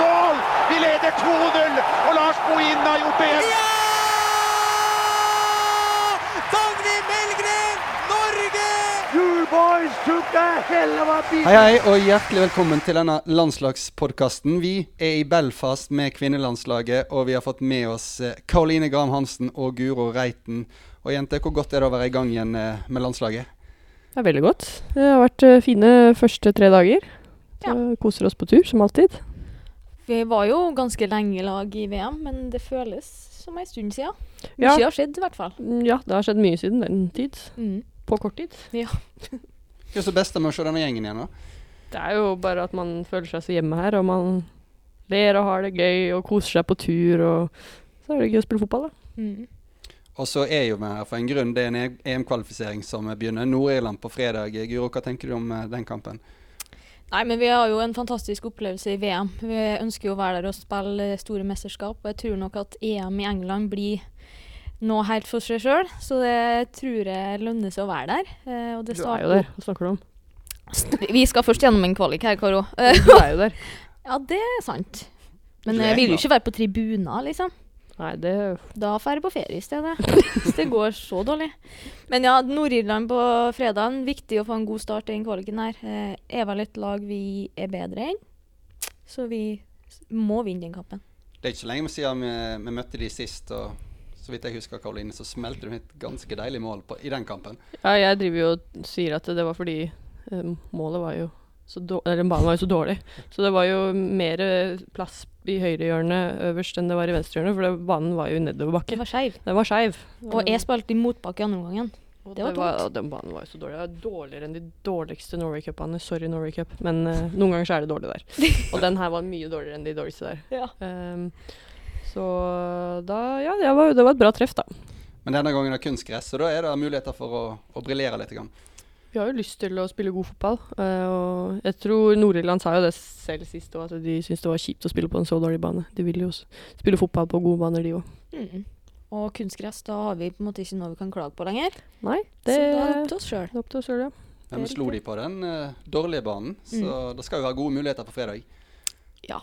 mål! Vi leder 2-0, og Lars Bohinen har gjort det igjen! Ja! Dagny Melgren, Norge! You boys took a hell of a beat. Hei, hei, og hjertelig velkommen til denne landslagspodkasten. Vi er i Belfast med kvinnelandslaget, og vi har fått med oss eh, Karoline Graham Hansen og Guro Reiten. Og jenter, hvor godt er det å være i gang igjen eh, med landslaget? Det er veldig godt. Det har vært eh, fine første tre dager. Så Ja. Koser oss på tur, som alltid. Vi var jo ganske lenge i lag i VM, men det føles som en stund siden. Ja. Mye har skjedd, i hvert fall. Mm, Ja, det har skjedd mye siden den tid. Mm. På kort tid. Hva er det beste med å se denne gjengen igjen, da? Det er jo bare at man føler seg så hjemme her, og man ler og har det gøy og koser seg på tur. Og så er det gøy å spille fotball, da. Mm. Og så er jo vi her for en grunn. Det er en EM-kvalifisering som begynner. Nord-Irland på fredag. Guro, hva tenker du om eh, den kampen? Nei, men vi har jo en fantastisk opplevelse i VM. Vi ønsker jo å være der og spille store mesterskap, og jeg tror nok at EM i England blir noe helt for seg sjøl, så det tror jeg lønner seg å være der. Eh, og det Du er jo der. Hva snakker du om? Vi skal først gjennom en kvalik her, Karo. Du er jo der. ja, det er sant. Men jeg vil jo ikke være på tribuner, liksom. Nei, det Da drar jeg på ferie i stedet. Hvis det går så dårlig. Men ja, Nord-Irland på fredagen. Viktig å få en god start i den kvaliken her. Eh, er vel et lag vi er bedre enn. Så vi må vinne den kampen. Det er ikke så lenge siden vi, vi møtte de sist, og så vidt jeg husker, Karoline, så smelter hun et ganske deilig mål på, i den kampen. Ja, jeg driver jo og sier at det var fordi eh, målet var jo så dårlig Eller banen var jo så dårlig. Så det var jo mer eh, plass i høyrehjørnet øverst enn det var i venstrehjørnet, for det, banen var jo nedoverbakke. var skeiv. Den var skeiv. Og jeg spilte i motbakke andre omgangen. Det var tungt. og den banen var jo så dårlig. Det var dårligere enn de dårligste Norway Cup-banene. Sorry, Norway Cup, men uh, noen ganger så er det dårlig der. Og den her var mye dårligere enn de dårligste der. Ja. Um, så da Ja, det var, det var et bra treff, da. Men denne gangen er det kunstgress, så da er det muligheter for å, å briljere litt. Grann. Vi har jo lyst til å spille god fotball. eh, og jeg tror Nord-Irland sa jo det selv sist òg, at de syntes det var kjipt å spille på en så dårlig bane. De vil jo spille fotball på gode baner, de òg. Mm. Og kunstgress, da har vi på en måte ikke noe vi kan klage på lenger. Nei, det så er det er opp til oss sjøl. opp til oss sjøl, ja. Men slo de på den uh, dårlige banen, så det skal jo være gode muligheter på fredag. Ja,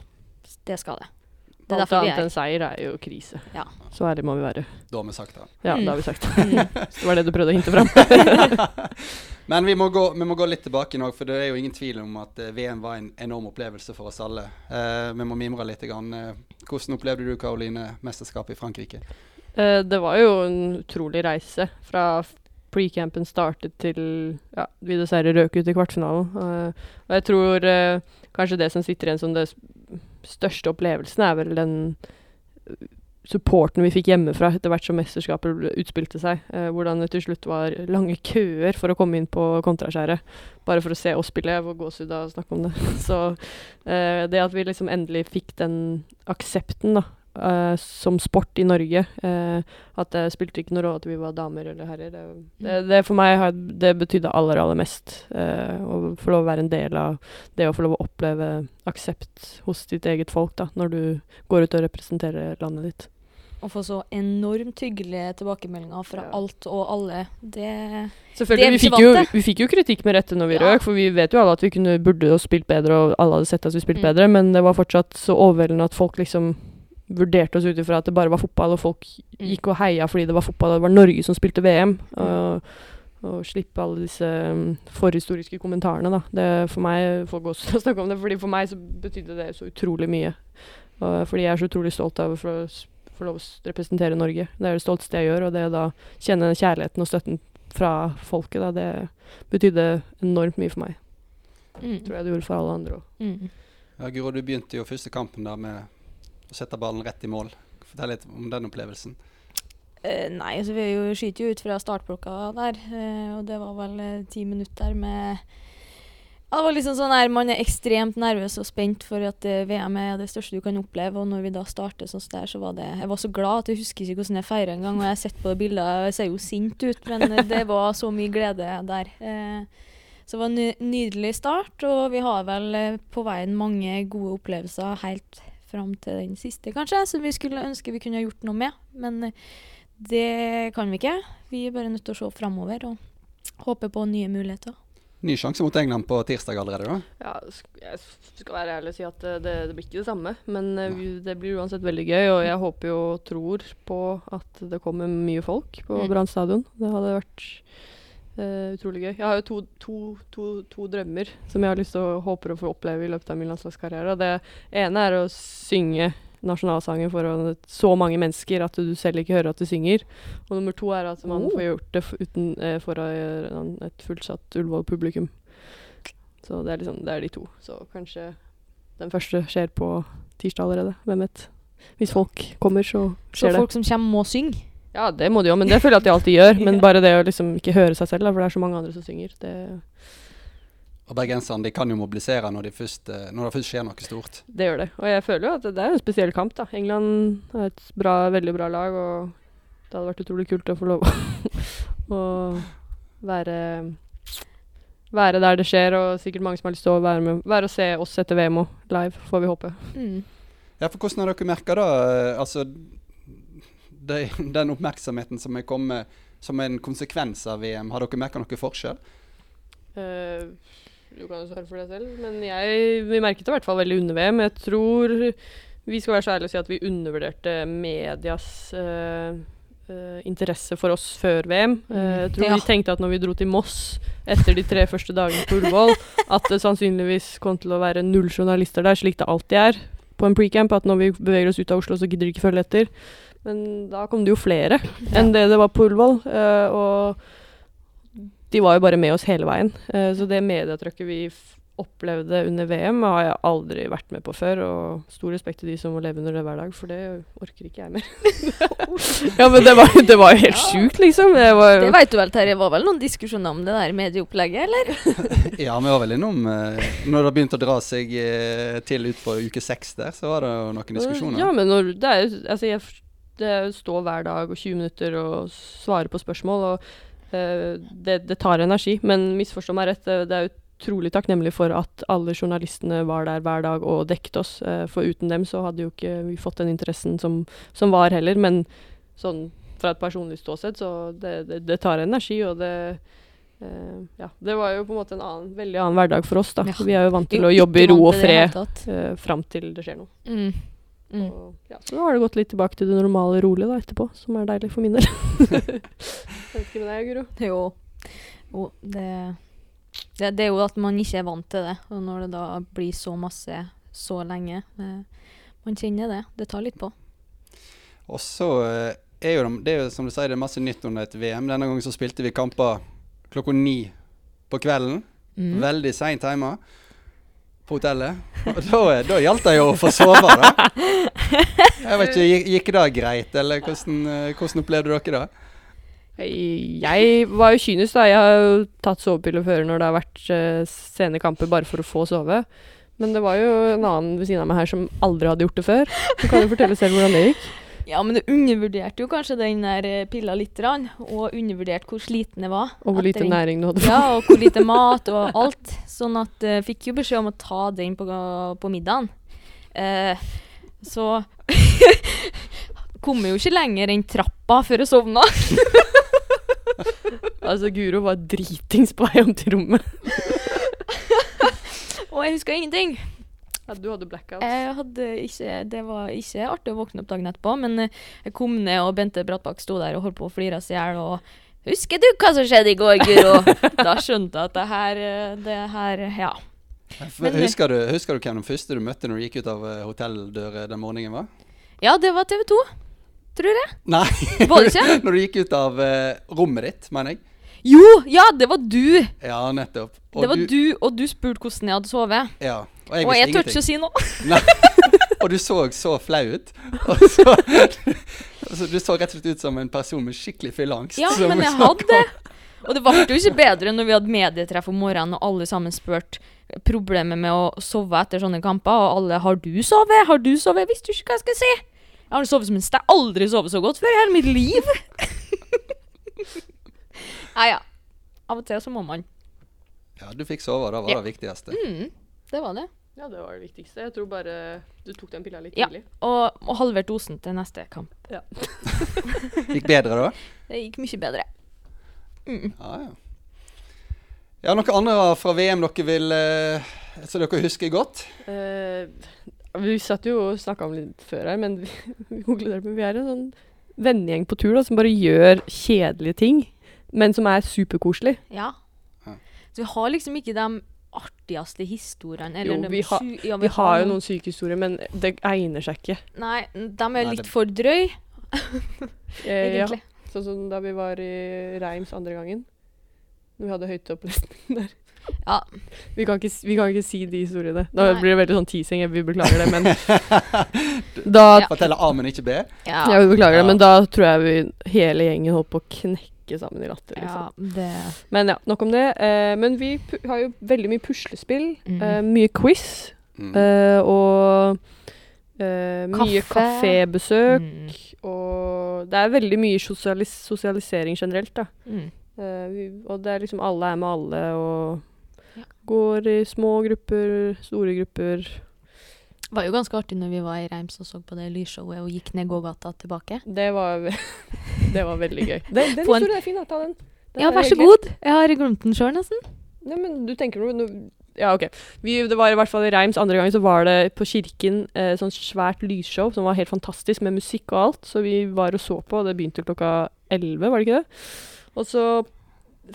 Det skal det. Det er Alt derfor vi annet er enn seier er jo krise. Ja. Så ærlig må vi være. Da har vi sagt det. Ja, Mm. da har vi sagt. det. Det var det du prøvde å hinte fram. Men vi må, gå, vi må gå litt tilbake nå, for det er jo ingen tvil om at eh, VM var en enorm opplevelse for oss alle. Uh, vi må mimre litt. Grann. Eh, hvordan opplevde du, Karoline, mesterskapet i Frankrike? Uh, det var jo en utrolig reise fra pre-campen startet til ja, vi dessverre røk ut i kvartfinalen. Uh, og jeg tror kanskje det som sitter igjen som det største opplevelsen, er vel den supporten vi fikk hjemmefra etter hvert som mesterskapet utspilte seg. Eh, hvordan det til slutt var lange køer for å komme inn på kontraskjæret. Bare for å se oss spille. Jeg får gåsehud av å snakke om det. Så eh, det at vi liksom endelig fikk den aksepten da, eh, som sport i Norge eh, At det spilte ikke noe rolle at vi var damer eller herrer. Det, det, det for meg har, det betydde aller, aller mest. eh, å få lov å være en del av det å få lov å oppleve aksept hos ditt eget folk da, når du går ut og representerer landet ditt. Å få så enormt hyggelige tilbakemeldinger fra Ja. alt og alle, det Selvfølgelig, Det vi fikk, jo, vi fikk jo kritikk med rette når vi Ja. røk, for vi vet jo alle at vi kunne, burde jo spilt bedre, og alle hadde sett at vi spilte Mm. bedre, men det var fortsatt så overveldende at folk liksom vurderte oss ut ifra at det bare var fotball, og folk Mm. gikk og heia fordi det var fotball, og det var Norge som spilte VM. Og, og slippe alle disse um, forhistoriske kommentarene, da. Det for meg Folk også snakke om det, fordi for meg så betydde det så utrolig mye. Og, fordi jeg er så utrolig stolt av å få få lov å representere Norge. Det er det stolteste jeg gjør, og det å da kjenne kjærligheten og støtten fra folket, da, det betydde enormt mye for meg. mm. Tror jeg det gjorde for alle andre òg. Mm. Ja, Guro, du begynte jo første kampen der med å sette ballen rett i mål. Fortell litt om den opplevelsen. Uh, nei, altså vi er skyter jo ut fra startblokka der, uh, og det var vel uh, ti minutter med det var liksom sånn her, Man er ekstremt nervøs og spent for at eh, VM er det største du kan oppleve. Og når vi da starter sånn der, så var det Jeg var så glad at jeg husker ikke hvordan jeg feira engang. Og jeg har sett på og jeg ser jo sint ut, men det var så mye glede der. Eh, så det var en nydelig start, og vi har vel eh, på veien mange gode opplevelser helt fram til den siste, kanskje, som vi skulle ønske vi kunne gjort noe med. Men det kan vi ikke. Vi er bare nødt til å se framover og håpe på nye muligheter. Ny sjanse mot England på tirsdag allerede, da. Ja, jeg skal være ærlig og si at eh, det, det blir ikke det samme. Men Nei. det blir uansett veldig gøy, og jeg håper jo og tror på at det kommer mye folk på Mm. Brann stadion. Det hadde vært Uh, utrolig gøy. Jeg har jo to, to, to, to drømmer som jeg har lyst til å håper å få oppleve i løpet av min landslagskarriere. Det ene er å synge nasjonalsangen foran så mange mennesker at du selv ikke hører at du synger. Og nummer to er at man Oh. får gjort det uten, å foran et fullsatt Ullevål-publikum. Så det er liksom, det er de to. Så kanskje den første skjer på tirsdag allerede. Hvem vet. Hvis folk kommer, så Så skjer det. Så folk som kommer, må synge. Ja, det må de jo, men det føler jeg at de alltid gjør. Men bare det å liksom ikke høre seg selv, da, for det er så mange andre som synger. Det, Og bergenserne de kan jo mobilisere når, de først, eh, når det først skjer noe stort. det gjør det. Og jeg føler jo at det, er en spesiell kamp, da. England er et bra, veldig bra lag, og det hadde vært utrolig kult å få lov å være være der det skjer, og sikkert mange som har lyst til å være med. Være og se oss etter VM og live, får vi håpe. Mm. Ja, for hvordan har dere merka da eh, altså, de, den oppmerksomheten som er kommet som en konsekvens av VM? Har dere merka noe forskjell? Eh, du kan jo svare for deg selv, men jeg, vi merket det i hvert fall veldig under VM. Jeg tror vi skal være så ærlige å si at vi undervurderte medias uh, uh, interesse for oss før VM. Uh, jeg tror Ja. vi tenkte at når vi dro til Moss etter de tre første dagene på Ullevål, at det sannsynligvis kom til å være null journalister der, slik det alltid er på en precamp. At når vi beveger oss ut av Oslo, så gidder de ikke følge etter. Men da kom det jo flere enn det det var på Ullevål. og de var jo bare med oss hele veien. Eh, så det medietrykket vi f opplevde under VM, har jeg aldri vært med på før. Og stor respekt til de som må leve under det hver dag, for det orker ikke jeg mer. ja, men det var, det var jo helt sjukt, liksom. Det var jo Det veit du vel, Terje. Var vel noen diskusjoner om det der medieopplegget, eller? Ja, vi var vel innom eh, Når det begynte å dra seg eh, til ut på uke seks der, så var det jo noen diskusjoner. Ja, men når, det er jo altså jeg, det er jo stå hver dag og 20 minutter og svare på spørsmål, og det, det tar energi. Men misforstå meg rett, det, det er utrolig takknemlig for at alle journalistene var der hver dag og dekket oss. eh, for uten dem så hadde jo ikke vi fått den interessen som, som var heller. Men sånn fra et personlig ståsted, så det, det, det tar energi, og det Uh, ja, det var jo på en måte en annen, veldig annen hverdag for oss, da. Ja. Vi er jo vant til å jobbe i ro og fred uh, fram til det skjer noe. Mm. Mm. Og, ja, så nå har det gått litt tilbake til det normale rolig da etterpå, som er deilig for min del. Jeg vet ikke med deg, Guro. Jo. jo det, det, det er jo at man ikke er vant til det. Og når det da blir så masse så lenge eh, Man kjenner det. Det tar litt på. Og så eh, er jo det, det er jo som du sier, det er masse nytt under et VM. Denne gangen så spilte vi kamper klokka ni på kvelden. Mm. Veldig seint hjemme på hotellet. Og da, da gjaldt det jo å få sove, da. Jeg vet ikke, Gikk, gikk det greit, eller hvordan, eh, hvordan opplevde dere det? Jeg var jo kynisk, da. Jeg har jo tatt sovepiller før når det har vært uh, sene kamper bare for å få sove. Men det var jo en annen ved siden av meg her som aldri hadde gjort det før. Du kan jo fortelle selv hvordan det gikk. Ja, men du undervurderte jo kanskje den der eh, pilla litt, og undervurderte hvor sliten jeg var. Og hvor lite den. næring du hadde. Ja, og hvor lite mat og alt. Sånn at jeg fikk jo beskjed om å ta den på, på middagen. Uh, så kom jeg jo ikke lenger enn trappa før jeg sovna. Altså, Guro var dritings på vei om til rommet. Og jeg huska ingenting. Ja, du hadde blackout. Jeg hadde ikke, det var ikke artig å våkne opp dagen etterpå, men eh, jeg kom ned, og Bente Brattbakk sto der og holdt på å flire seg i hjel. Og 'Husker du hva som skjedde i går, Guro?' da skjønte jeg at det her, eh, det her Ja. Men- husker, du, husker du hvem den første du møtte når du gikk ut av eh, hotelldøra den morgenen var? Ja, det var TV 2. Tror jeg. Nei, Var det ikke? når du gikk ut av eh, rommet ditt, mener jeg. Jo! Ja, det var du! Ja, nettopp. det var du, og du spurte hvordan jeg hadde sovet. Ja, og jeg og jeg turte ikke å si noe. Nei. Og du så så flau ut. Og så, altså, du så rett og slett ut som en person med skikkelig fylleangst. Ja, men jeg hadde det. Og det ble jo ikke bedre når vi hadde medietreff om morgenen, og alle sammen spurte problemet med å sove etter sånne kamper, og alle 'Har du sovet? Har du sovet?' Jeg visste jo ikke hva jeg skulle si. Jeg har sovet som en stær. Aldri sovet så godt før i hele mitt liv. ja, ja. Av og til så må man. Ja, du fikk sove, det var Ja. det viktigste. Mm, det var det. Ja, det var det viktigste. Jeg tror bare du tok den pilla litt Ja. tidlig. Og, og halvert dosen til neste kamp. Gikk bedre da? Det gikk mye bedre. Mm. Ja, ja. Ja, noe andre fra VM dere vil eh, Så dere husker godt? Eh, vi satt jo og snakka om litt før her, men vi, vi konkluderte med vi er en sånn vennegjeng på tur da, som bare gjør kjedelige ting, men som er superkoselig. Ja. Ja. Så vi har liksom ikke de artigste historiene. Eller Jo, vi har- ja, Vi har jo noen syke historier, men det egner seg ikke. Nei, de er litt for drøy, Eh, ja, sånn som da vi var i Reims andre gangen. Når vi hadde høyteopplesning der. Ja. Vi kan, ikke, vi kan ikke si de historiene. Da Nei. blir det veldig sånn teasing. Vi beklager det, men da Ja. Forteller A, men ikke B? Ja, Ja, vi beklager Ja. det, men da tror jeg vi hele gjengen holdt på å knekke sammen i latter. ja Liksom. det Men ja, nok om det. Eh, men vi pu har jo veldig mye puslespill, mm. eh, mye quiz Mm. eh, og eh, mye kafébesøk. mm. Og det er veldig mye sosialis sosialisering generelt, da. Mm. Eh, vi, og det er liksom alle er med alle og Ja. går i små grupper, store grupper. Det var jo ganske artig når vi var i Reims og så på det lysshowet og gikk ned gågata tilbake. Det var, det var veldig gøy. Den, den historien er fin, da. Ta den. Den Ja, vær så god. Jeg har glemt den sjøl, nesten. Nei, men du tenker noe Ja, OK. Vi, det var i hvert fall i Reims andre gangen, så var det på Kirken eh, sånn svært lysshow som var helt fantastisk, med musikk og alt. Så vi var og så på, og det begynte klokka elleve, var det ikke det? Og så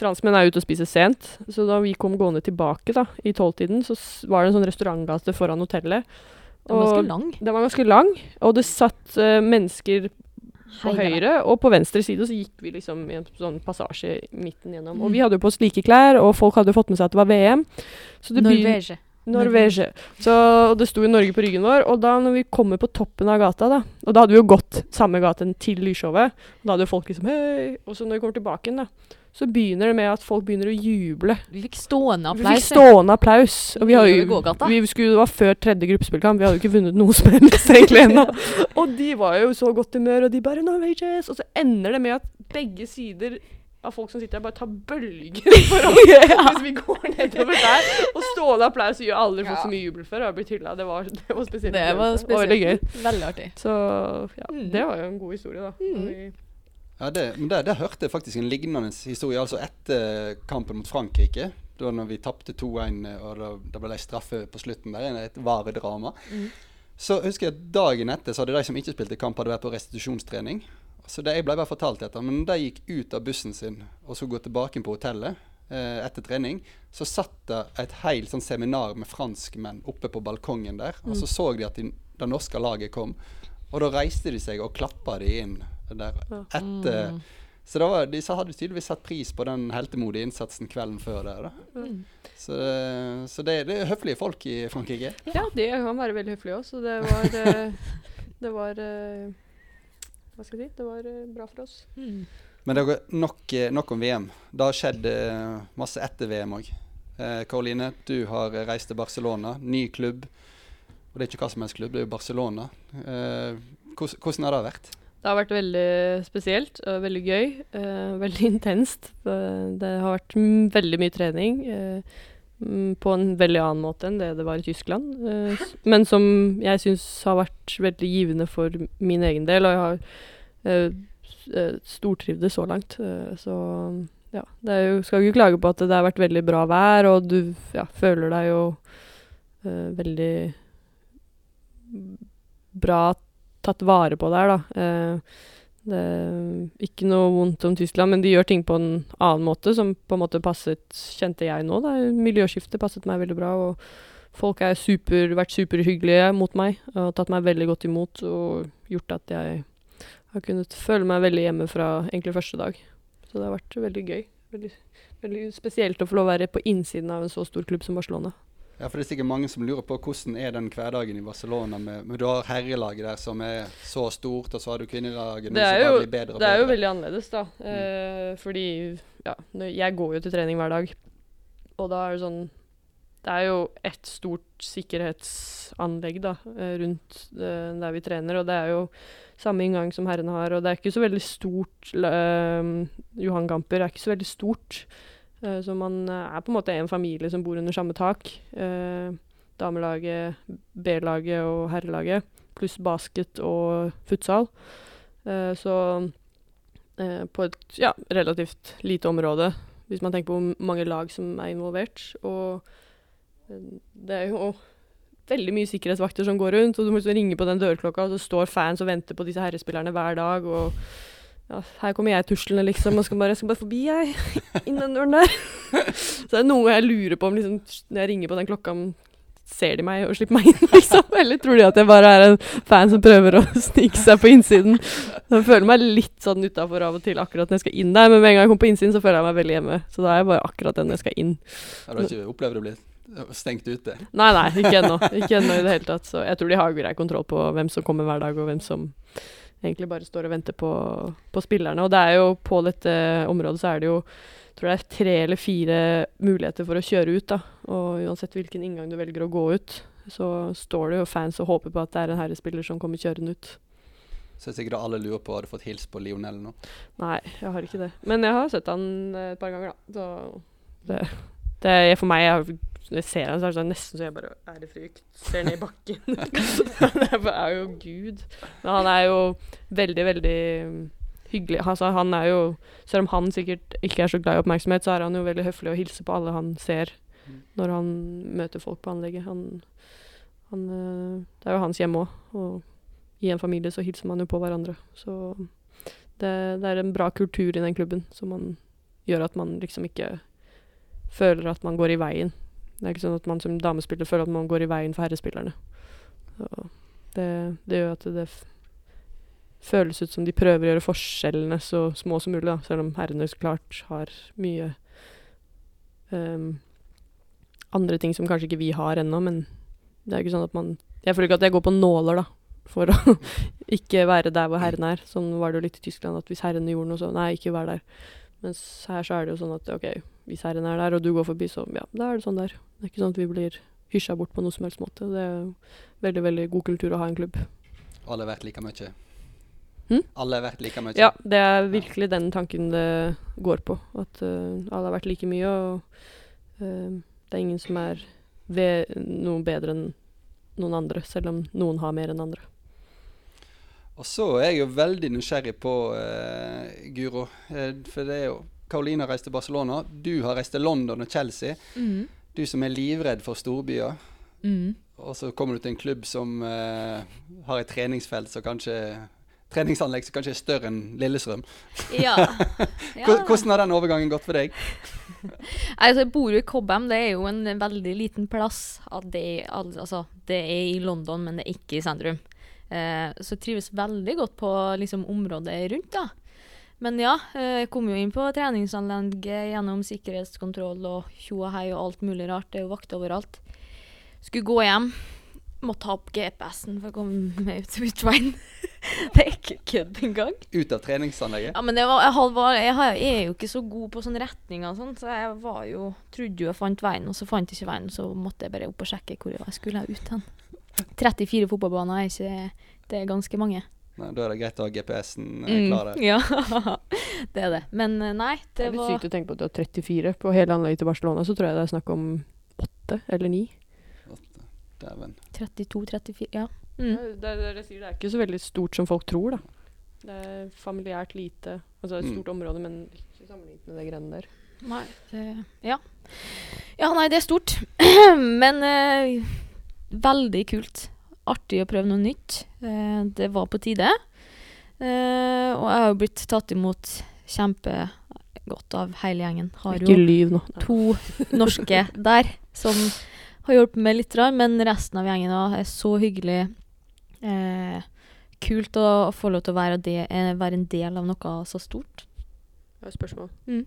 Franskmenn er ute og spiser sent, så da vi kom gående tilbake da, i tolvtiden, så var det en sånn restaurantgate foran hotellet. Den var ganske lang. den var ganske lang, og det satt uh, mennesker på Heia. høyre, og på venstre side så gikk vi liksom i en sånn passasje midten gjennom. Og Mm. vi hadde jo på oss like klær, og folk hadde fått med seg at det var VM. Så det Norvege. Norvege. Så det sto jo Norge på ryggen vår. Og da når vi kommer på toppen av gata, da Og da hadde vi jo gått samme gaten til lysshowet. Og da hadde jo folk liksom Hei! Og så når vi kommer tilbake igjen, da, så begynner det med at folk begynner å juble. Vi fikk stående Vi applaus. fikk stående applaus. Og vi har jo vi skulle, Det var før tredje gruppespillkamp. Vi hadde jo ikke vunnet noe som helst egentlig ennå. Og de var jo i så godt humør, og de bare Norwegians! Og så ender det med at begge sider av folk som sitter her, bare tar bølger for oss hvis vi går nedover der. Og stående applaus gjør aldri fått så mye jubel før. Og har blitt hylla. Det var, det var spesielt. Det var spesielt. Veldig gøy. Veldig artig. Så ja, Mm. det var jo en god historie, da. Mm. Ja, det, men der, der hørte jeg faktisk en lignende historie. Altså etter kampen mot Frankrike. Da når vi tapte 2-1 og da ble det straffe på slutten der. Et varedrama. Mm. Så husker jeg at dagen etter så hadde de som ikke spilte kamp, hadde vært på restitusjonstrening. Så det, Jeg ble bare fortalt dette. Men da de gikk ut av bussen sin og så gå tilbake på hotellet eh, etter trening, så satt det et helt sånn seminar med franskmenn oppe på balkongen der. Og så så de at de, det norske laget kom. Og da reiste de seg og klappa de inn der etter Mm. Så var, de hadde tydeligvis satt pris på den heltemodige innsatsen kvelden før der. da. Mm. Så, så det, det er høflige folk i Frankrike. Ja, de kan være veldig høflige òg, så det var eh, Det var eh, Hva skal jeg si? Det var eh, bra for oss. Mm. Men det er nok, eh, nok om VM. Det har skjedd eh, masse etter VM òg. Eh, Karoline, du har reist til Barcelona. Ny klubb. Og det er ikke hva som helst klubb, det er jo Barcelona. Eh, hvordan, hvordan har det vært? Det har vært veldig spesielt og veldig gøy. eh, veldig intenst. Det har vært veldig mye trening. eh, mm, på en veldig annen måte enn det det var i Tyskland. Uh, men som jeg syns har vært veldig givende for min egen del. Og jeg har uh, stortrivdes så langt. Uh, så ja. Det er jo, skal ikke klage på at det har vært veldig bra vær, og du ja, føler deg jo veldig bra tatt vare på der, da. Det er ikke noe vondt om Tyskland, men de gjør ting på en annen måte som på en måte passet, kjente jeg nå. da. Miljøskiftet passet meg veldig bra, og folk har super, vært superhyggelige mot meg og tatt meg veldig godt imot og gjort at jeg har kunnet føle meg veldig hjemme fra egentlig første dag. Så det har vært veldig gøy. Veldig, veldig spesielt å få lov å være på innsiden av en så stor klubb som Barcelona. Ja, for Det er sikkert mange som lurer på hvordan er den hverdagen i Barcelona. Med, med Du har herrelaget der som er så stort, og så har du kvinnelaget Det er jo, bedre det er jo veldig annerledes, da. Eh, fordi ja, jeg går jo til trening hver dag, og da er det sånn Det er jo et stort sikkerhetsanlegg da, eh, rundt eh, der vi trener, og det er jo samme inngang som herrene har, og det er ikke så veldig stort eh, Johan Gamper er ikke så veldig stort. Eh, så man eh, er på en måte en familie som bor under samme tak. Eh, damelaget, B-laget og herrelaget, pluss basket og futsal. Så på et ja, relativt lite område hvis man tenker på hvor mange lag som er involvert. Og det er jo veldig mye sikkerhetsvakter som går rundt, og du må liksom ringe på den dørklokka, og så står fans og venter på disse herrespillerne hver dag. og ja, her kommer jeg tuslende, liksom, og skal bare, jeg skal bare forbi, jeg. Inn den døren der. så det er noe jeg lurer på om liksom, når jeg ringer på den klokka, ser de meg og slipper meg inn, liksom? Eller tror de at jeg bare er en fan som prøver å snike seg på innsiden? Så jeg føler meg litt sånn utafor av og til akkurat når jeg skal inn der, men med en gang jeg kommer på innsiden, så føler jeg meg veldig hjemme. Så da er jeg bare akkurat den jeg skal inn. Har du ikke opplevd å bli stengt ute? Nei, nei, ikke ennå. Ikke ennå i det hele tatt. Så jeg tror de har grei kontroll på hvem som kommer hver dag, og hvem som egentlig bare står og venter på, på spillerne. Og det er jo på dette området så er det jo tror det er tre eller fire muligheter for å kjøre ut. da. Og uansett hvilken inngang du velger å gå ut, så står det jo fans og håper på at det er en herrespiller som kommer kjørende ut. Så er sikkert alle lurer på har du fått hilst på Lionel nå. Nei, jeg har ikke det. Men jeg har sett han eh, et par ganger, da. Så det, det er for meg jeg, Når jeg ser han, så er det sånn, nesten så jeg bare ærefrykt ser ned i bakken. han er jo gud. Men han er jo veldig, veldig hyggelig. Altså, han er jo Selv om han sikkert ikke er så glad i oppmerksomhet, så er han jo veldig høflig og hilser på alle han ser når han møter folk på anlegget. Han, han øh, Det er jo hans hjem òg, og i en familie så hilser man jo på hverandre. Så det, det er en bra kultur i den klubben som gjør at man liksom ikke føler at man går i veien. Det er ikke sånn at man som damespiller føler at man går i veien for herrespillerne. Det, det gjør at det føles ut som de prøver å gjøre forskjellene så små som mulig, da, selv om herrene så klart har mye um, andre ting som kanskje ikke vi har ennå, men det er ikke sånn at man Jeg føler ikke at jeg går på nåler, da, for å ikke være der hvor herrene er. Sånn var det jo litt i Tyskland, at hvis herrene gjorde noe, så nei, ikke vær der. Mens her så er det jo sånn at OK, hvis herren er der, og du går forbi, så ja, da er det sånn der. Det er ikke sånn at vi blir hysja bort på noe som helst måte. Det er veldig, veldig god kultur å ha en klubb. Alle har vært like mye? Hmm? Alle har vært like mye? Ja, det er virkelig den tanken det går på. At uh, alle har vært like mye, og uh, det er ingen som er ved noe bedre enn noen andre, selv om noen har mer enn andre. Og så er jeg jo veldig nysgjerrig på uh, Guro. for det er jo Karoline har reist til Barcelona. Du har reist til London og Chelsea. Mm. Du som er livredd for storbyer. Mm. Og så kommer du til en klubb som har et treningsfelt som kanskje treningsanlegg som kanskje er større enn Lillestrøm. Ja. ja. Hvordan har den overgangen gått for deg? altså, jeg bor jo i Cobham. Det er jo en veldig liten plass. Det, altså, det er i London, men det er ikke i sentrum. Eh, så jeg trives veldig godt på liksom, området rundt. da. Men ja, eh, jeg kom jo inn på treningsanlegget gjennom sikkerhetskontroll og tjo og hei og alt mulig rart. Det er jo vakter overalt. Skulle gå hjem måtte ha opp GPS-en for å komme meg ut til Utveien. det er ikke kødd engang. Ut av treningsanlegget? Ja, men var, jeg, var, jeg, jeg, er jo ikke så god på sånne retninger og sånn, så jeg var jo Trodde jo jeg fant veien, og så fant jeg ikke veien. Så måtte jeg bare opp og sjekke hvor jeg skulle ut hen. 34 fotballbaner er ikke Det er ganske mange. Nei, Da er det greit å ha GPS-en eh, klar der. Mm, ja, det er det. Men eh, nei, det, det er litt var sykt å tenke på at du har 34. På hele anlegget til Barcelona så tror jeg det er snakk om 8 eller ni. Dæven. 32-34, ja. Mm. Ja, Det, det, det sier, det er ikke så veldig stort som folk tror, da. Det er familiært lite. Altså et Mm. stort område, men ikke sammenlignet med det greiene der. Nei, det Ja. Ja, nei, det er stort. Men eh, veldig kult. Artig å prøve noe nytt. Eh, det var på tide. Eh, og jeg har jo blitt tatt imot kjempegodt av hele gjengen. Har Ikke jo lyv nå. to norske der som har hjulpet meg litt, rar, men resten av gjengen er så hyggelig. Eh, kult å få lov til å være, det, eh, være en del av noe så stort. Jeg har et spørsmål. Mm.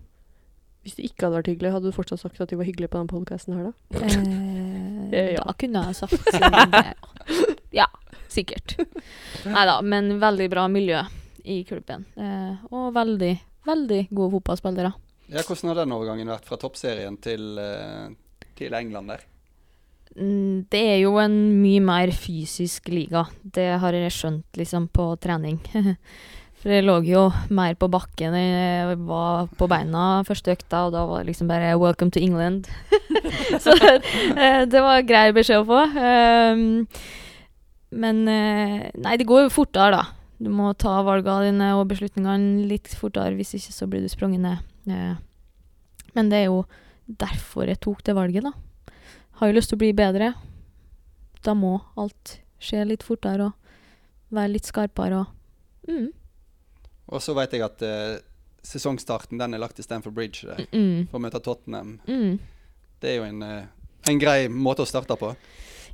Hvis det ikke hadde vært hyggelig, hadde du fortsatt sagt at de var hyggelige på den podkasten her, da? Eh, Ja. Da kunne jeg sagt det. Ja, sikkert. Nei da, men veldig bra miljø i klubben. Eh, og veldig, veldig gode fotballspillere. Ja, hvordan har den overgangen vært fra toppserien til, eh, til England der? Mm, Det er jo en mye mer fysisk liga. Det har jeg skjønt liksom på trening. For jeg lå jo mer på bakken. Jeg var på beina første økta, og da var det liksom bare 'Welcome to England'. Så eh, det var grei beskjed å få. Um, men eh, Nei, det går jo fortere, da. Du må ta valgene dine og beslutningene litt fortere, hvis ikke så blir du sprunget ned. Eh, Men det er jo derfor jeg tok det valget, da. Har jo lyst til å bli bedre. Da må alt skje litt fortere og være litt skarpere og mm. Og så vet jeg at uh, sesongstarten den er lagt til Stamford Bridge der, Mm. for å møte Tottenham. Mm. Det er jo en, en grei måte å starte på.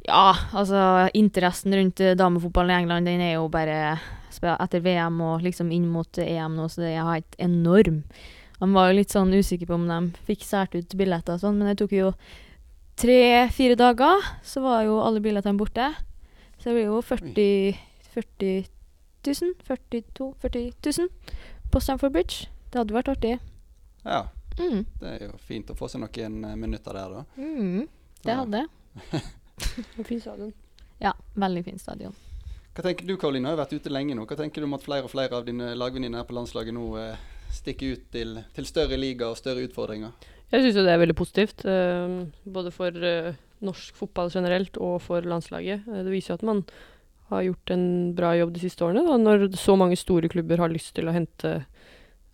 Ja, altså interessen rundt eh, damefotballen i England den er jo bare etter VM og liksom inn mot eh, EM nå, så det er helt enorm. Han var jo litt sånn usikker på om de fikk sært ut billetter og sånn, men det tok jo tre-fire dager, så var jo alle billettene borte. Så det blir jo 40, 40 000, 42 40 000 på Stamford Bridge. Det hadde vært artig. Ja, Mm. det er jo fint å få seg noen eh, minutter der, da. Mm. Det hadde. En fin stadion. Ja, veldig fin stadion. Hva tenker du, Karoline? Har vært ute lenge nå. Hva tenker du om at flere og flere av dine lagvenninner på landslaget nå eh, stikker ut til, til større liga og større utfordringer? Jeg syns jo det er veldig positivt. eh, både for eh, norsk fotball generelt og for landslaget. Eh, det viser jo at man har gjort en bra jobb de siste årene, da, når så mange store klubber har lyst til å hente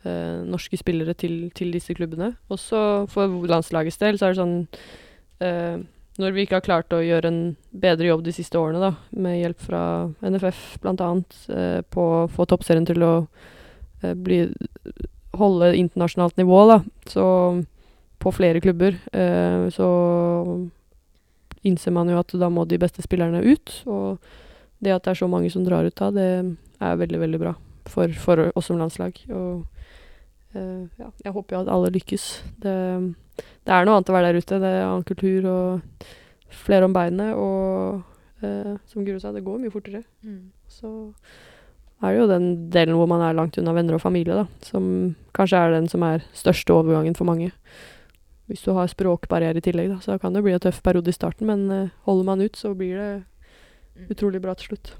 eh, norske spillere til, til disse klubbene. Også for landslagets del så er det sånn eh, Når vi ikke har klart å gjøre en bedre jobb de siste årene, da, med hjelp fra NFF bl.a., eh, på å få toppserien til å eh, bli holde internasjonalt nivå, da, så på flere klubber, eh, så innser man jo at da må de beste spillerne ut. Og det at det er så mange som drar ut da, det er veldig, veldig bra for, for oss som landslag. Og ja, jeg håper jo at alle lykkes. Det, det er noe annet å være der ute. Det er annen kultur og flere om beinet. Og eh, som Guro sa, det går mye fortere. Så er det jo den delen hvor man er langt unna venner og familie, da, som kanskje er den som er største overgangen for mange. Hvis du har språkbarriere i tillegg, da, så kan det bli en tøff periode i starten, men eh, holder man ut, så blir det utrolig bra til slutt.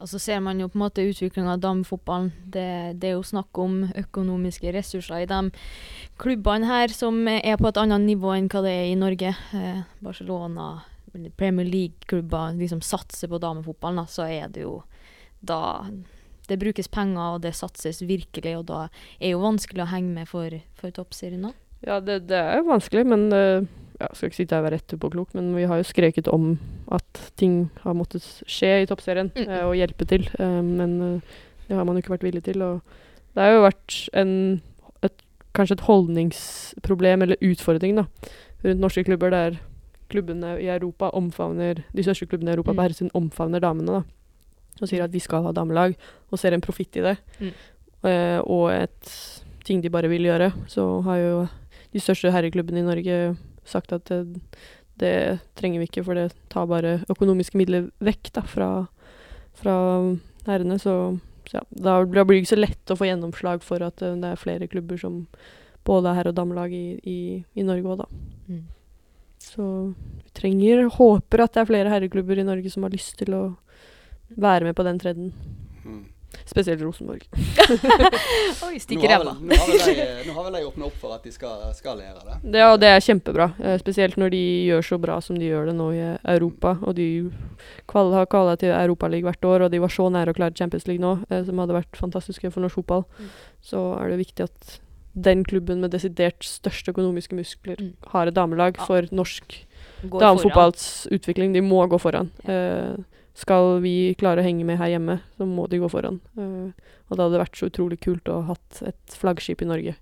Og så ser man jo på en måte utviklinga av damefotballen. Det, det er jo snakk om økonomiske ressurser i de klubbene her som er på et annet nivå enn hva det er i Norge. Eh, Barcelona, Premier League-klubber liksom satser på damefotballen, da, så er det jo da Det brukes penger, og det satses virkelig, og da er det jo vanskelig å henge med for, for toppserien òg. Ja, det, det er vanskelig, men eh, ja, jeg skal ikke sitte her og være etterpåklok, men vi har jo skreket om at ting har måttet skje i toppserien Mm. eh, og hjelpe til, eh, men eh, det har man jo ikke vært villig til. Og det har jo vært en, et, kanskje et holdningsproblem eller utfordring da, rundt norske klubber der klubbene i Europa omfavner, de største klubbene i Europa Mm. på herresiden omfavner damene. da, Og sier at vi skal ha damelag, og ser en profitt i det. Mm. Eh, og et ting de bare vil gjøre. Så har jo de største herreklubbene i Norge sagt at det, det trenger vi ikke, for det tar bare økonomiske midler vekk da, fra, fra herrene. Så, så ja, da blir det ikke så lett å få gjennomslag for at eh, det er flere klubber som både er herre- og damelag i, i, i Norge òg, da. Mm. Så vi trenger, håper at det er flere herreklubber i Norge som har lyst til å være med på den trenden. Spesielt Rosenborg. Oi, Nå i har, ræva. nå, har vel de, åpna opp for at de skal, skal lære det. Det, og det er kjempebra. Eh, spesielt når de gjør så bra som de gjør det nå i Europa. Og de kval har kvala til Europaligaen hvert år, og de var så nære å klare Champions League nå, eh, som hadde vært fantastisk for norsk fotball. Mm. Så er det viktig at den klubben med desidert største økonomiske muskler Mm. har et damelag Ja. for norsk damefotballs utvikling. De må gå foran. Ja. Eh, skal vi klare å henge med her hjemme, så må de gå foran. Uh, og det hadde vært så utrolig kult å ha hatt et flaggskip i Norge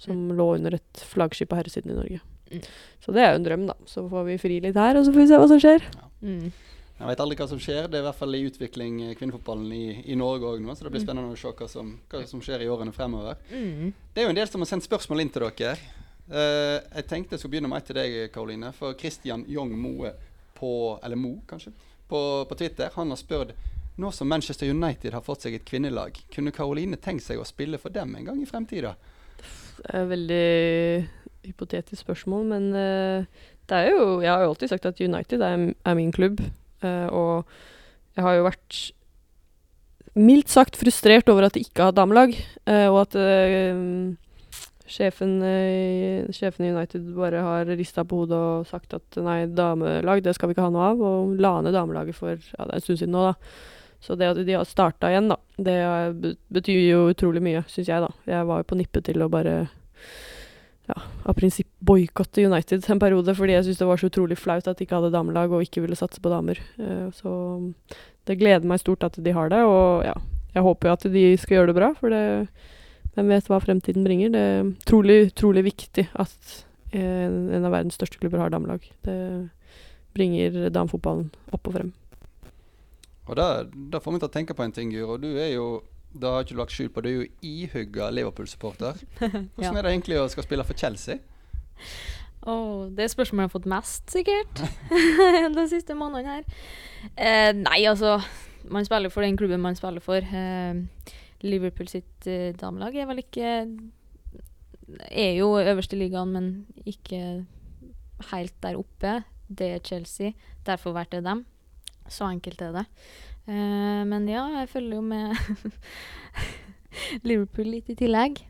som lå under et flaggskip på herresiden i Norge. Mm. Så det er jo en drøm, da. Så får vi fri litt her, og så får vi se hva som skjer. Mm. Jeg vet aldri hva som skjer. Det er i hvert fall i utvikling eh, kvinnefotballen i, i Norge òg nå. Så det blir Mm. spennende å se hva som, hva som skjer i årene fremover. Mm. Det er jo en del som har sendt spørsmål inn til dere. Uh, jeg tenkte jeg skulle begynne med et til deg, Karoline. For Christian Jong Moe på Eller Mo, kanskje? På, på Twitter. Han har spurt nå som Manchester United har fått seg et kvinnelag, kunne Caroline tenkt seg å spille for dem en gang i fremtida? Det er et veldig hypotetisk spørsmål, men eh, det er jo Jeg har jo alltid sagt at United er, er min klubb, eh, og jeg har jo vært mildt sagt frustrert over at de ikke har damelag, eh, og at sjefen, i, sjefen i United bare har rista på hodet og sagt at nei, damelag det skal vi ikke ha noe av, og la ned damelaget for ja, det er en stund siden nå, da. Så det at de har starta igjen, da, det betyr jo utrolig mye, syns jeg, da. Jeg var jo på nippet til å bare ja, av prinsipp boikotte United en periode, fordi jeg syntes det var så utrolig flaut at de ikke hadde damelag og ikke ville satse på damer. Eh, så det gleder meg stort at de har det, og ja, jeg håper jo at de skal gjøre det bra, for det hvem vet hva fremtiden bringer. Det er trolig, trolig viktig at en, en av verdens største klubber har damelag. Det bringer damefotballen opp og frem. Og da, da får vi til å tenke på en ting, Guro. Du er jo da har ikke du lagt skjul på, du er jo ihugga Liverpool-supporter. Hvordan Ja. er det egentlig å skal spille for Chelsea? Åh, det er spørsmålet jeg har fått mest, sikkert. de siste månedene her. Eh, nei, altså Man spiller for den klubben man spiller for. Eh, Liverpool sitt uh, damelag er vel ikke Er jo øverste ligaen, men ikke helt der oppe. Det er Chelsea. Derfor vært det dem. Så enkelt er det. Uh, men ja, jeg følger jo med Liverpool litt i tillegg.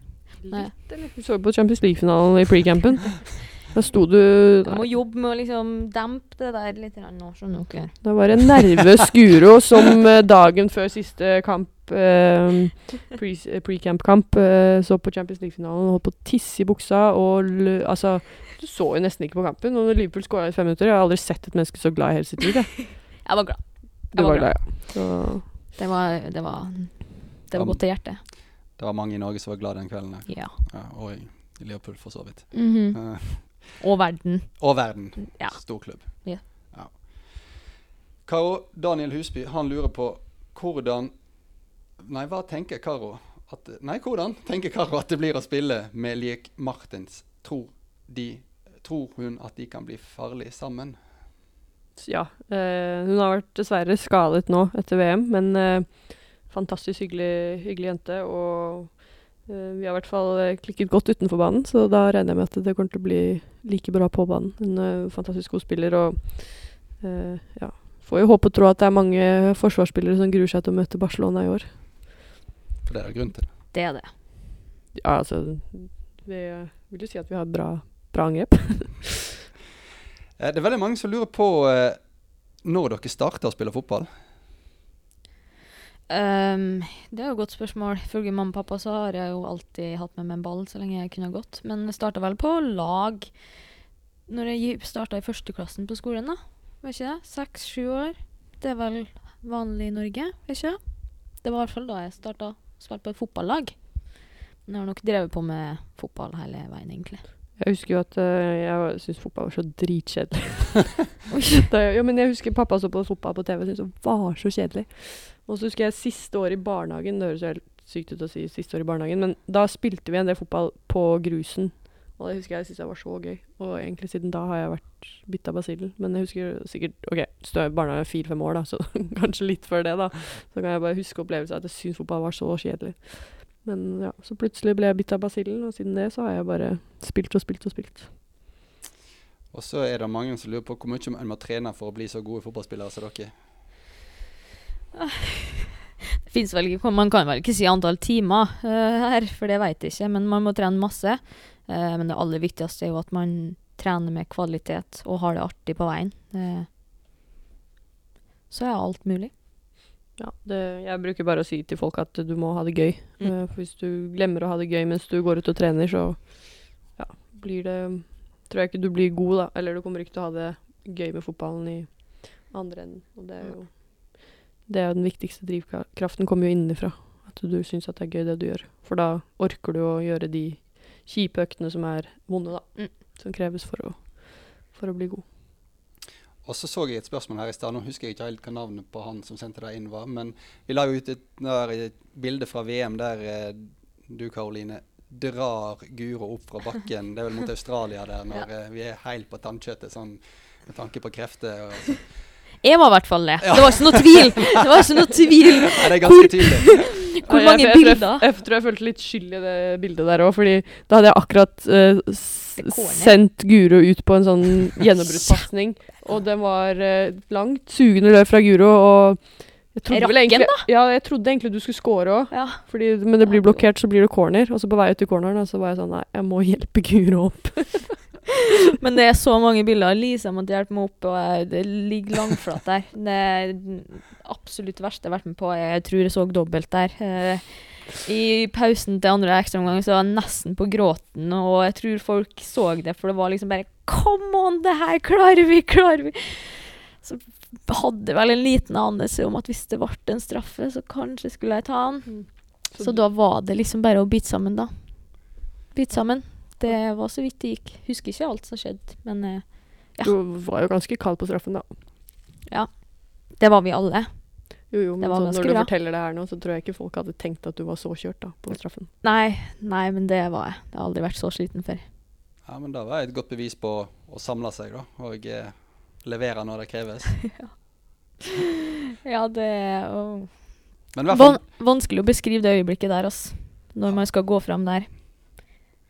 Nei. Du så på Champions League-finalen i pre-campen. Da sto du Jeg må jobbe med å liksom dempe det der litt nå, skjønner dere. Det var en nervøs Guro som eh, dagen før siste kamp eh, pre- eh, pre-camp-kamp eh, så på Champions League-finalen og holdt på å tisse i buksa. Og l altså Du så jo nesten ikke på kampen. Og når Liverpool skåra i fem minutter Jeg har aldri sett et menneske så glad i hele sitt liv. jeg. Jeg var glad. Du Jeg var glad, ja. Så Det var, det var, det var godt til hjertet. Det var mange i Norge som var glad den kvelden. Ja. Ja, og i Liverpool, for så vidt. Mhm. Eh, Og verden. og verden. Ja. Stor klubb. Ja. Ja. Karo Daniel Husby han lurer på hvordan Nei, hva tenker Karo? At, nei, hvordan tenker Karo at det blir å spille med Liek Martens? Tror, de, tror hun at de kan bli farlige sammen? ja. Eh, hun har vært dessverre skadet nå etter VM, men eh, fantastisk hyggelig, hyggelig jente. Og vi har i hvert fall eh, klikket godt utenfor banen, så da regner jeg med at det kommer til å bli like bra på banen. En fantastisk god spiller og uh, ja. Får jo håpe og tro at det er mange forsvarsspillere som gruer seg til å møte Barcelona i år. For det er det grunn til. Det Det er det. Ja, altså Vi eh, vil jo si at vi har bra, bra angrep. Eh, det er veldig mange som lurer på eh, når dere starter å spille fotball. Ehm, det er jo et godt spørsmål. Ifølge mamma og pappa så har jeg jo alltid hatt med meg en ball så lenge jeg kunne gått. Men jeg starta vel på lag når jeg starta i førsteklassen på skolen, da. Vet ikke det? Seks-sju år. Det er vel vanlig i Norge, vet ikke det? Det var i hvert fall da jeg starta å på et fotballag. Men jeg har nok drevet på med fotball hele veien, egentlig. Jeg husker jo at eh, jeg syntes fotball var så dritkjedelig. Da ja, men jeg husker pappa så på fotball på TV og syntes det var så kjedelig. Og så husker jeg siste år i barnehagen, det høres jo helt sykt ut å si siste år i barnehagen, men da spilte vi en del fotball på grusen. Og det husker jeg syntes var så gøy. Og egentlig siden da har jeg vært bitt av basillen. Men jeg husker sikkert Ok, jeg i barnehagen fire-fem år, da, så kanskje litt før det, da. Så kan jeg bare huske opplevelsen at jeg syntes fotball var så kjedelig. Men ja, så plutselig ble jeg bitt av basillen, og siden det så har jeg bare spilt og spilt og spilt. Og så er det mange som lurer på hvor mye man må trene for å bli så gode fotballspillere som dere. Det finnes vel ikke, Man kan vel ikke si antall timer uh, her, for det vet jeg ikke. Men man må trene masse. Uh, men det aller viktigste er jo at man trener med kvalitet og har det artig på veien. Uh, så er alt mulig. Ja, det, jeg bruker bare å si til folk at du må ha det gøy. Mm. Eh, for hvis du glemmer å ha det gøy mens du går ut og trener, så ja, blir det Tror jeg ikke du blir god, da. Eller du kommer ikke til å ha det gøy med fotballen i andre enden. Og det er jo det er jo den viktigste drivkraften. kommer jo innenfra. At du syns at det er gøy, det du gjør. For da orker du å gjøre de kjipe øktene som er vonde, da. Mm. Som kreves for å, for å bli god. Og så så jeg et spørsmål her i stad. Nå husker jeg ikke helt hva navnet på han som sendte det inn var. Men vi la jo ut et, et bilde fra VM der eh, du, Karoline, drar Guro opp fra bakken. Det er vel mot Australia der når ja. vi er helt på tannkjøttet sånn med tanke på krefter. Og, så. Jeg var i hvert fall det. Det var ikke noe tvil! Det var ikke noe tvil. Nei, det er ganske tydelig. Hvor mange jeg, jeg, jeg, bilder? jeg, tror jeg følte litt skyld i det bildet der òg, fordi da hadde jeg akkurat corny. sendt Guro ut på en sånn gjennombruddspasning. Og den var uh, langt, sugende løp fra Guro, og jeg trodde Rakken, egentlig, ja, jeg trodde egentlig du skulle score òg, Ja. men det blir blokkert, så blir det corner. Og så på vei ut til corneren, og så var jeg sånn Nei, jeg må hjelpe Guro opp. Men det er så mange bilder. Lisa måtte hjelpe meg opp, og jeg, det ligger langflat der. Det absolutt verste jeg har vært med på. Jeg tror jeg så dobbelt der. Eh, I pausen til andre ekstraomgang så var jeg nesten på gråten, og jeg tror folk så det, for det var liksom bare Come on, det her klarer vi, klarer vi! Så hadde vel en liten anelse om at hvis det ble en straffe, så kanskje skulle jeg ta den. Så da var det liksom bare å bite sammen, da. Bite sammen. Det var så vidt det gikk. Husker ikke alt som skjedde, men eh, Ja. Du var jo ganske kald på straffen, da. Ja. det var vi alle. Jo, jo, men sånn, når du bra. forteller det her nå, så tror jeg ikke folk hadde tenkt at du var så kjørt da, på straffen. Nei, nei, men det var jeg. Det har aldri vært så sliten før. Ja, men Da var jeg et godt bevis på å samle seg da, og eh, levere når det kreves. Ja, det i hvert fall, Van vanskelig å beskrive det øyeblikket der, altså. Når man skal gå fram der.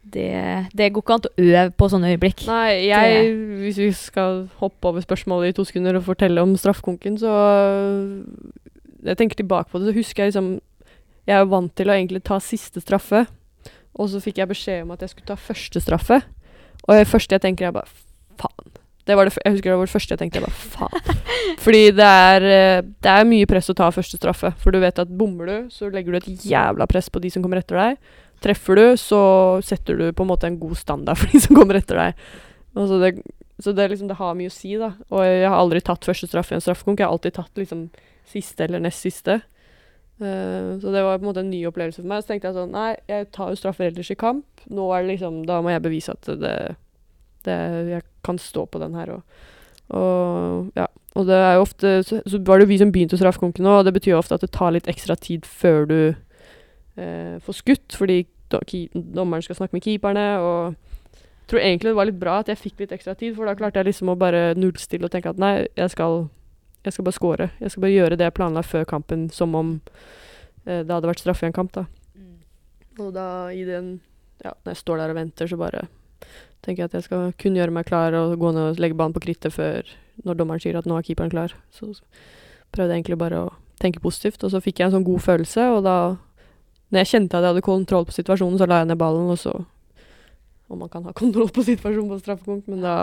Det, det går ikke an å øve på sånne øyeblikk. Nei, jeg, hvis vi skal hoppe over spørsmålet i to sekunder og fortelle om straffekonken, så Jeg tenker tilbake på det, så husker jeg liksom Jeg er vant til å egentlig ta siste straffe, og så fikk jeg beskjed om at jeg skulle ta første straffe. Og det første jeg tenker, er bare faen. Det var det, jeg husker det var det første jeg tenkte. Jeg bare faen. Fordi det er, eh, det er mye press å ta første straffe. For du vet at bommer du, så legger du et jævla press på de som kommer etter deg. Treffer du, så setter du på en måte en god standard for de som kommer etter deg. Altså så det, så det, liksom, det har mye å si, da. Og jeg har aldri tatt første straff i en straffekonk. Jeg har alltid tatt liksom siste eller nest siste. Uh, så det var på en måte en ny opplevelse for meg. Så tenkte jeg sånn Nei, jeg tar jo straffer ellers i kamp. Nå er det liksom Da må jeg bevise at det, det Jeg kan stå på den her og, og ja. Og det er jo ofte Så, så var det jo vi som begynte straffekonken nå, og det betyr jo ofte at det tar litt ekstra tid før du eh, får skutt, fordi dommeren skal snakke med keeperne, og jeg tror egentlig det var litt bra at jeg fikk litt ekstra tid, for da klarte jeg liksom å bare nullstille og tenke at nei, jeg skal, jeg skal bare score. Jeg skal bare gjøre det jeg planla før kampen, som om eh, det hadde vært straffe i en kamp, da. Og da i den Ja, når jeg står der og venter, så bare tenker jeg at jeg skal kun gjøre meg klar og gå ned og legge banen på krittet før når dommeren sier at nå er keeperen klar. Så prøvde jeg egentlig bare å tenke positivt, og så fikk jeg en sånn god følelse, og da når jeg kjente at jeg hadde kontroll på situasjonen, så la jeg ned ballen, og så Om man kan ha kontroll på situasjonen på straffekonk, men da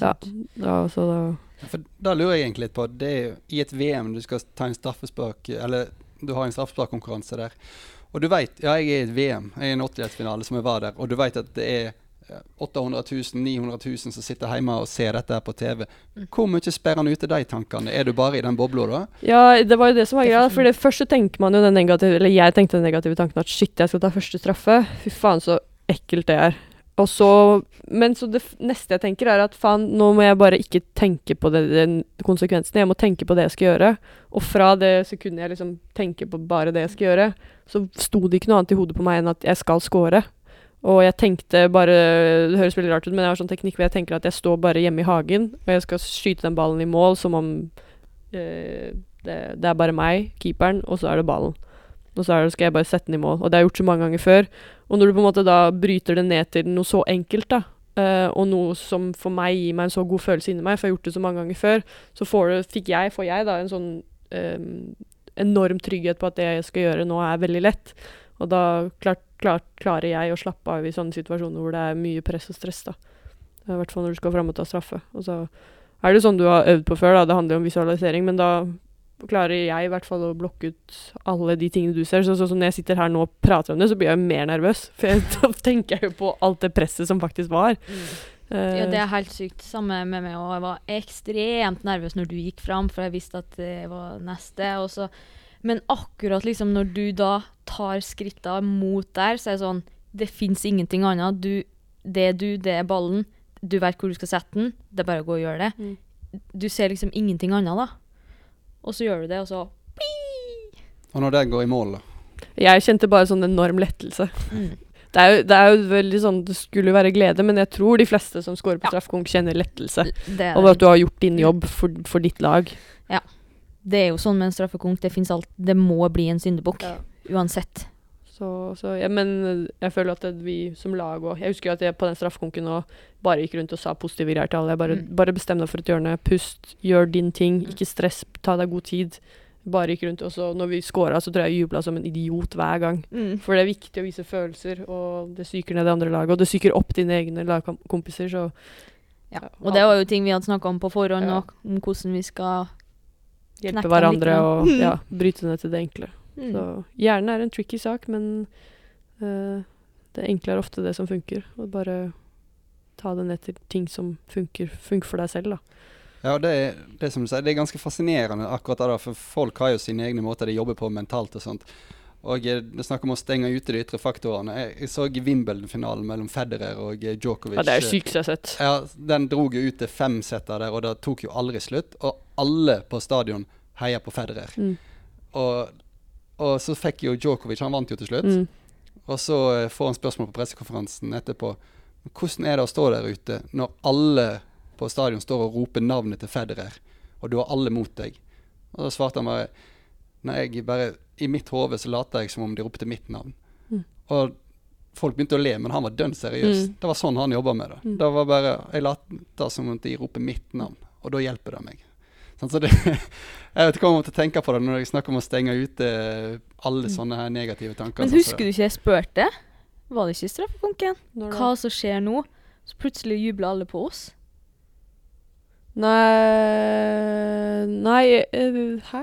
Ja, da, så da for da lurer jeg egentlig litt på Det er jo i et VM du skal ta en straffespark Eller du har en straffesparkkonkurranse der. Og du veit Ja, jeg er i et VM. Jeg er i en åttedelsfinale som jeg var der. Og du veit at det er 800 000, 900 000 som sitter hjemme og ser dette her på TV. Hvor mye sperrer han ute de tankene? Er du bare i den bobla da? Ja, det var jo det som var greia. for det, først så tenker man jo den negative Eller jeg tenkte den negative tanken at shit, jeg skal ta første straffe. Fy faen, så ekkelt det er. Og så Men så det f- neste jeg tenker, er at faen, nå må jeg bare ikke tenke på det, den konsekvensene. Jeg må tenke på det jeg skal gjøre. Og fra det sekundet jeg liksom tenker på bare det jeg skal gjøre, så sto det ikke noe annet i hodet på meg enn at jeg skal score. Og jeg tenkte bare Det høres veldig rart ut, men jeg har sånn teknikk hvor jeg tenker at jeg står bare hjemme i hagen, og jeg skal skyte den ballen i mål som om eh, det, det er bare meg, keeperen, og så er det ballen. Og så det, skal jeg bare sette den i mål. Og det har jeg gjort så mange ganger før. Og når du på en måte da bryter det ned til noe så enkelt, da, eh, og noe som for meg gir meg en så god følelse inni meg, for jeg har gjort det så mange ganger før, så får, du, fikk jeg, får jeg da en sånn eh, enorm trygghet på at det jeg skal gjøre nå, er veldig lett. Og da klart, klart, klarer jeg å slappe av i sånne situasjoner hvor det er mye press og stress. da. I hvert fall når du skal fram og ta straffe. Og så er det sånn du har øvd på før, da. Det handler jo om visualisering, men da klarer jeg i hvert fall å blokke ut alle de tingene du ser. Så, så, så når jeg sitter her nå og prater om det, så blir jeg mer nervøs. For jeg, da tenker jeg jo på alt det presset som faktisk var. Eh, Ja, det er helt sykt. Samme med meg. òg. jeg var ekstremt nervøs når du gikk fram, for jeg visste at det var neste. Og så, men akkurat liksom når du da tar skrittene mot der, så er det sånn Det fins ingenting annet. Du, det er du, det er ballen. Du vet hvor du skal sette den. Det er bare å gå og gjøre det. Mm. Du ser liksom ingenting annet, da. Og så gjør du det, og så Og når det går i mål, da? Jeg kjente bare sånn enorm lettelse. mm. Det er, jo, det er jo veldig sånn Det skulle være glede, men jeg tror de fleste som scorer på Ja. straffekonk, kjenner lettelse. Det er Over at du har gjort din jobb for, for ditt lag. Ja. Det er jo sånn med en straffekonk. Det alt Det må bli en syndebukk. Ja. Uansett. Så, så ja, men eh, jeg føler at det, vi som lag òg Jeg husker at jeg på den straffekonken nå bare gikk rundt og sa positive greier til alle. Bare, Mm. bare bestem deg for et hjørne. Pust, gjør din ting. Ikke stress, ta deg god tid. Bare gikk rundt. Og så når vi scora, så tror jeg jeg jubla som en idiot hver gang. For det er viktig å vise følelser, og det psyker ned det andre laget. Og det psyker opp dine egne lagkompiser, så Ja. Og det var jo ting vi hadde snakka om på forhånd, Ja. om hvordan vi skal hjelpe hverandre og Mm. ja, bryte ned til det enkle. Mm. Så hjernen er en tricky sak, men uh, det enkle er ofte det som funker. Og bare ta det ned til ting som funker, funker for deg selv, da. Ja, det er, det, er som du sier, det er ganske fascinerende akkurat det, for folk har jo sine egne måter de jobber på mentalt og sånt. Og eh, det er snakk om å stenge ute de ytre faktorene. Jeg, jeg så Wimbledon-finalen mellom Federer og eh, Djokovic. Ja, det er sykt jeg har sett. Ja, Den drog jo ut til fem setter der, og det tok jo aldri slutt. Og alle på stadion heier på Federer. Mm. Og, og så fikk jo Djokovic, han vant jo til slutt. Mm. Og så eh, får han spørsmål på pressekonferansen etterpå. Hvordan er det å stå der ute når alle på stadion står og roper navnet til Federer, og du har alle mot deg? Og da svarte han bare Nei, jeg bare I mitt hode så later jeg som om de ropte mitt navn. Mm. Og folk begynte å le, men han var dønn seriøs. Mm. Det var sånn han jobba med det. Mm. Det var bare Jeg later som om de roper mitt navn, og da hjelper det meg. Sånn, så det, jeg vet ikke hva jeg måtte tenke på det når jeg snakker om å stenge ute alle Mm. sånne her negative tanker. Men sånn husker du ikke jeg spurte? Var det ikke straffepunken? straffekonken? Hva som skjer nå? Så plutselig jubler alle på oss. Nei Nei uh, Hæ?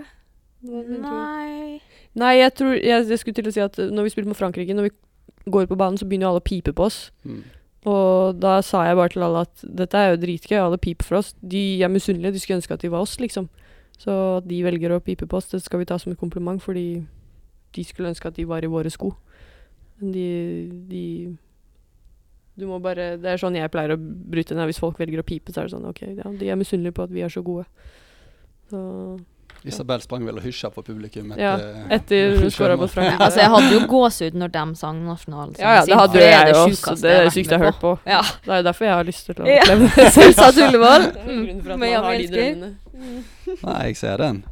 Nei Nei, jeg tror jeg, jeg skulle til å si at når vi spilte mot Frankrike, når vi går på banen, så begynner jo alle å pipe på oss. Mm. Og da sa jeg bare til alle at dette er jo dritgøy, alle piper for oss. De er misunnelige, de skulle ønske at de var oss, liksom. Så at de velger å pipe på oss, det skal vi ta som et kompliment, fordi de skulle ønske at de var i våre sko. Men de, de Du må bare Det er sånn jeg pleier å bryte ned. Hvis folk velger å pipe, så er det sånn OK, ja, de er misunnelige på at vi er så gode. Så Isabel sprang vel og hysja på publikum etter, Ja, etter hun skåra på Frankrike. Altså, jeg hadde jo gåsehud når de sang nasjonal Ja, ja, det hadde jo jeg det også. Det er det sykeste jeg har hørt på. Ja. Det er jo derfor jeg har lyst til å oppleve det. Selvsagt Ullevål. Med Jan Elsker. Nei, jeg ser den.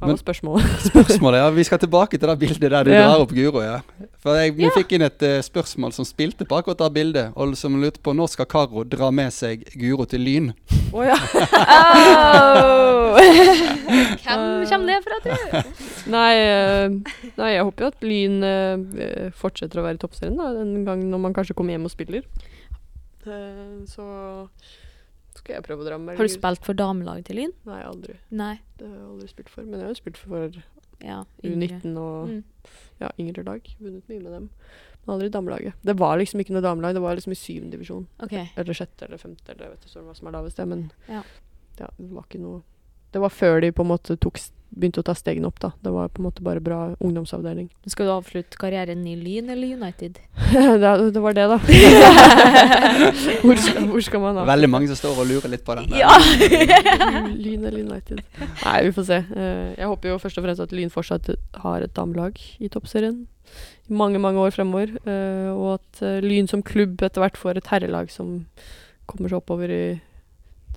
Hva var spørsmålet? Spørsmålet, ja, Vi skal tilbake til det bildet der du Ja. drar opp Guro. ja. For jeg, Vi Ja. fikk inn et uh, spørsmål som spilte på akkurat det bildet, og som lurte på når skal Karo dra med seg Guro til Lyn? Å ja. Au! Hvem kommer det fra, tror du? Nei, uh, nei, jeg håper jo at Lyn uh, fortsetter å være i toppserien da, en gang når man kanskje kommer hjem og spiller. Eh, så skal jeg prøve å dra med Har du spilt for damelaget til Lyn? Nei, aldri. Nei. Det har jeg aldri spilt for. Men jeg har jo spilt for Ja. U19 og Mm. ja, yngre lag. Vunnet mye med dem. Men aldri damelaget. Det var liksom ikke noe damelag, det var liksom i syvende divisjon. Okay. Eller sjette eller femte, eller jeg vet ikke hva som er lavest, det, men Ja. ja, det var ikke noe Det var før de på en måte tok, begynte å ta stegene opp, da. Det var på en måte bare bra ungdomsavdeling. Skal du avslutte karrieren i Lyn eller United? det, det var det, da. hvor, skal, hvor skal man da? Veldig mange som står og lurer litt på den. der. Ja! Lyn eller United? Nei, vi får se. Eh, jeg håper jo først og fremst at Lyn fortsatt har et damelag i toppserien i mange, mange år fremover. eh, og at eh, Lyn som klubb etter hvert får et herrelag som kommer seg oppover i,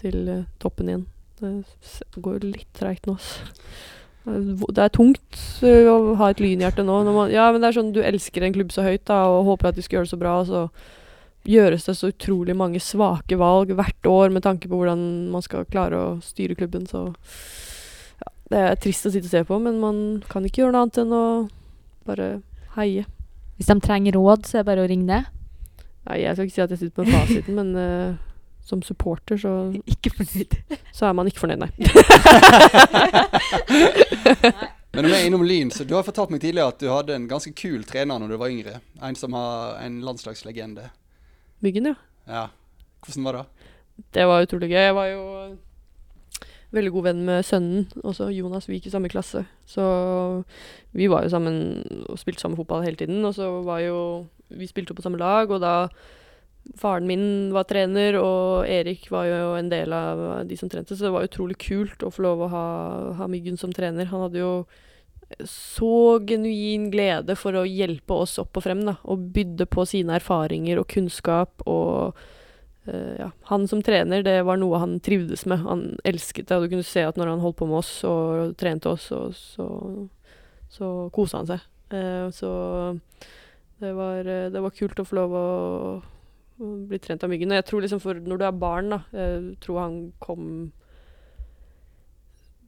til toppen igjen. Det går litt treigt nå, altså. Det er tungt eh, å ha et lynhjerte nå. Man, ja, men det er sånn du elsker en klubb så høyt da, og håper at de skal gjøre det så bra, og så gjøres det så utrolig mange svake valg hvert år med tanke på hvordan man skal klare å styre klubben, så ja, Det er trist å sitte og se på, men man kan ikke gjøre noe annet enn å bare heie. Hvis de trenger råd, så er det bare å ringe ned. Nei, jeg skal ikke si at jeg sitter på fasiten, men eh, som supporter så, Ikke fornøyd. så er man ikke fornøyd, nei. Men når vi er innom Lyn, så du har fortalt meg tidligere at du hadde en ganske kul trener når du var yngre. En som har en landslagslegende. Myggen, ja. Ja. Hvordan var det? Det var utrolig gøy. Jeg var jo veldig god venn med sønnen, også Jonas. Vi gikk i samme klasse. Så vi var jo sammen og spilte samme fotball hele tiden. Og så var jo Vi spilte jo på samme lag, og da Faren min var trener, og Erik var jo en del av de som trente, så det var utrolig kult å få lov å ha, ha Myggen som trener. Han hadde jo så genuin glede for å hjelpe oss opp og frem, da, og bydde på sine erfaringer og kunnskap og uh, ja, han som trener, det var noe han trivdes med. Han elsket det, og du kunne se at når han holdt på med oss og trente oss, så, så, så kosa han seg. Uh, så det var, eh, det var kult å få lov å, å bli trent av Myggen. Og jeg tror liksom for når du er barn, da, jeg tror han kom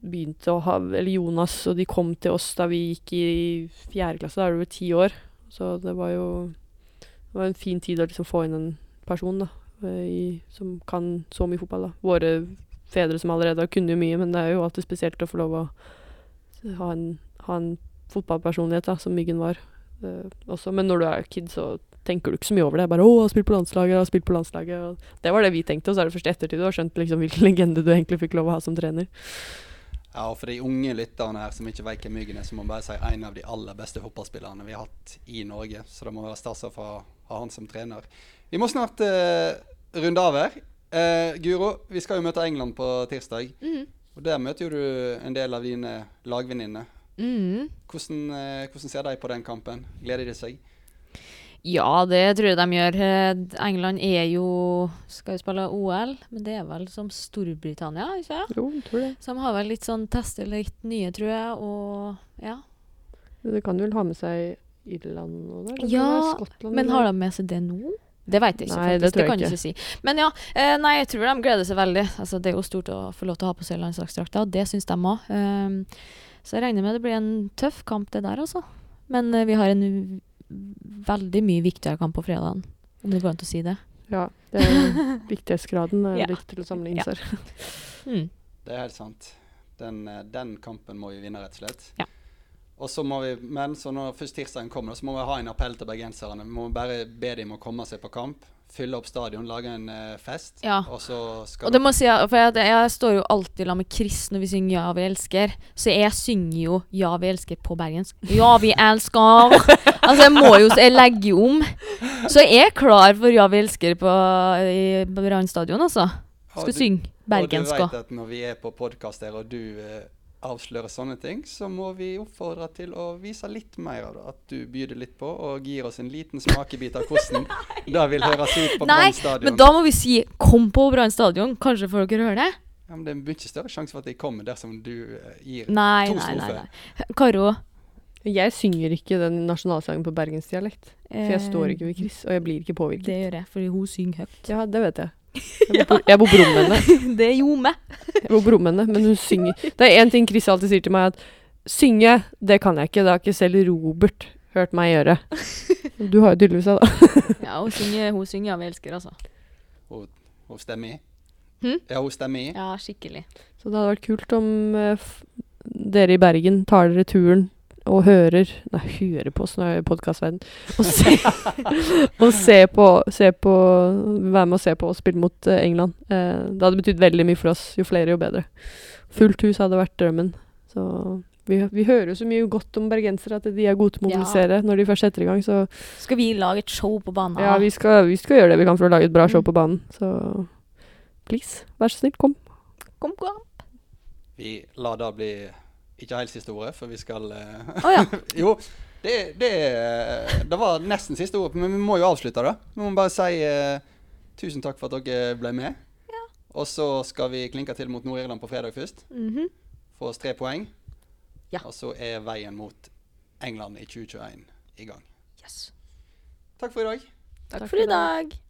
Begynte å ha Eller Jonas og de kom til oss da vi gikk i fjerde klasse. Da er du vel ti år. Så det var jo Det var en fin tid å liksom få inn en person, da eh, i, som kan så mye fotball. da. Våre fedre som allerede kunne jo mye, men det er jo alltid spesielt å få lov å ha en, ha en fotballpersonlighet, da, som Myggen var. Uh, også. Men når du er kid, så tenker du ikke så mye over det. Bare 'Å, jeg har spilt på landslaget', jeg har spilt på landslaget. Og det var det vi tenkte, og så er det først i ettertid du har skjønt liksom, hvilken legende du egentlig fikk lov å ha som trener. Ja, og For de unge lytterne her som ikke vet hvem Myggen er, så må man bare si en av de aller beste fotballspillerne vi har hatt i Norge. Så det må være stas å ha han som trener. Vi må snart uh, runde av her. Uh, Guro, vi skal jo møte England på tirsdag. Mhm. Og Der møter jo du en del av dine lagvenninner. Mhm. Hvordan, uh, hvordan ser de på den kampen? Gleder de seg? Ja, det tror jeg de gjør. Eh, England er jo Skal jo spille OL, men det er vel som Storbritannia, ikke sant? Jo, tror det. Så de har vel litt sånn tester litt nye, tror jeg, og ja. Det kan vel ha med seg Irland og da? Ja, Skottland, Men har de med seg det nå? Det vet jeg ikke, Nei, faktisk. det det kan jeg ikke. ikke si. Men ja, eh, nei, jeg tror de gleder seg veldig. Altså, det er jo stort å få lov til å ha på seg landslagsdrakta, og det syns de òg. Um, så jeg regner med det blir en tøff kamp, det der, altså. Men eh, vi har en veldig mye viktigere kamp på fredagen, om det går an å si det. Ja, det er viktighetsgraden er Ja. litt til å sammenligne Ja. seg. Mm. Det er helt sant. Den, eh, den kampen må vi vinne, rett og slett. Ja. Og så må vi, Men så når først tirsdagen kommer, så må vi ha en appell til bergenserne. Vi må bare be dem om å komme seg på kamp, fylle opp stadion, lage en uh, fest. Ja. Og så skal Og det må si, for jeg, jeg står jo alltid sammen med Chris når vi synger 'Ja, vi elsker'. Så jeg synger jo 'Ja, vi elsker' på bergensk. Ja, vi elsker! altså, jeg må jo Jeg legger om. Så jeg er klar for 'Ja, vi elsker' på, i Brann stadion, altså. Skal du- synge bergensk Og du veit at når vi er på podkast her, og du eh, avslører sånne ting, så må vi oppfordre til å vise litt mer av det. At du byr litt på og gir oss en liten smakebit av hvordan det vil høres ut på Brann stadion. men da må vi si 'Kom på Brann stadion'. Kanskje får dere høre det? Ja, men det er en mye større sjanse for at de kommer dersom du eh, gir Nei, to nei, nei. nei. Karo? Jeg synger ikke den nasjonalsangen på bergensdialekt. For jeg står ikke ved Chris, og jeg blir ikke påvirket. Det gjør jeg, fordi hun synger høyt. Ja, det vet jeg. Jeg bor på, jeg bor på rommet henne. det gjorde meg. Jeg bor på rommet henne, men hun synger. Det er én ting Chris alltid sier til meg, at synge, det kan jeg ikke. Det har ikke selv Robert hørt meg gjøre. Du har jo tydeligvis det, da. Ja, hun synger, hun synger av vi elsker', altså. Hun, hun stemmer i. Hm? Ja, hun stemmer i. Ja, skikkelig. Så det hadde vært kult om uh, f dere i Bergen tar dere turen og hører Nei, hører på, podkastverden. Og, se, og se på, se på Være med og se på og spille mot uh, England. Uh, det hadde betydd veldig mye for oss. Jo flere, jo bedre. Fullt hus hadde vært drømmen. Så vi, vi hører jo så mye godt om bergensere, at de er gode til å Ja. mobilisere når de først setter i gang. Så Skal vi lage et show på banen? ja, vi skal, vi skal gjøre det vi kan for å lage et bra show Mm. på banen. Så please, vær så snill, kom. Kom, kom. Vi lar det bli ikke helt siste ordet, for vi skal Å ja. Jo, det, det, det var nesten siste ordet, men vi må jo avslutte, da. Vi må bare si uh, tusen takk for at dere ble med. Og så skal vi klinke til mot Nord-Irland på fredag først. Mhm. Få oss tre poeng. Ja. Og så er veien mot England i 2021 i gang. Yes. Takk for i dag. Takk for i dag.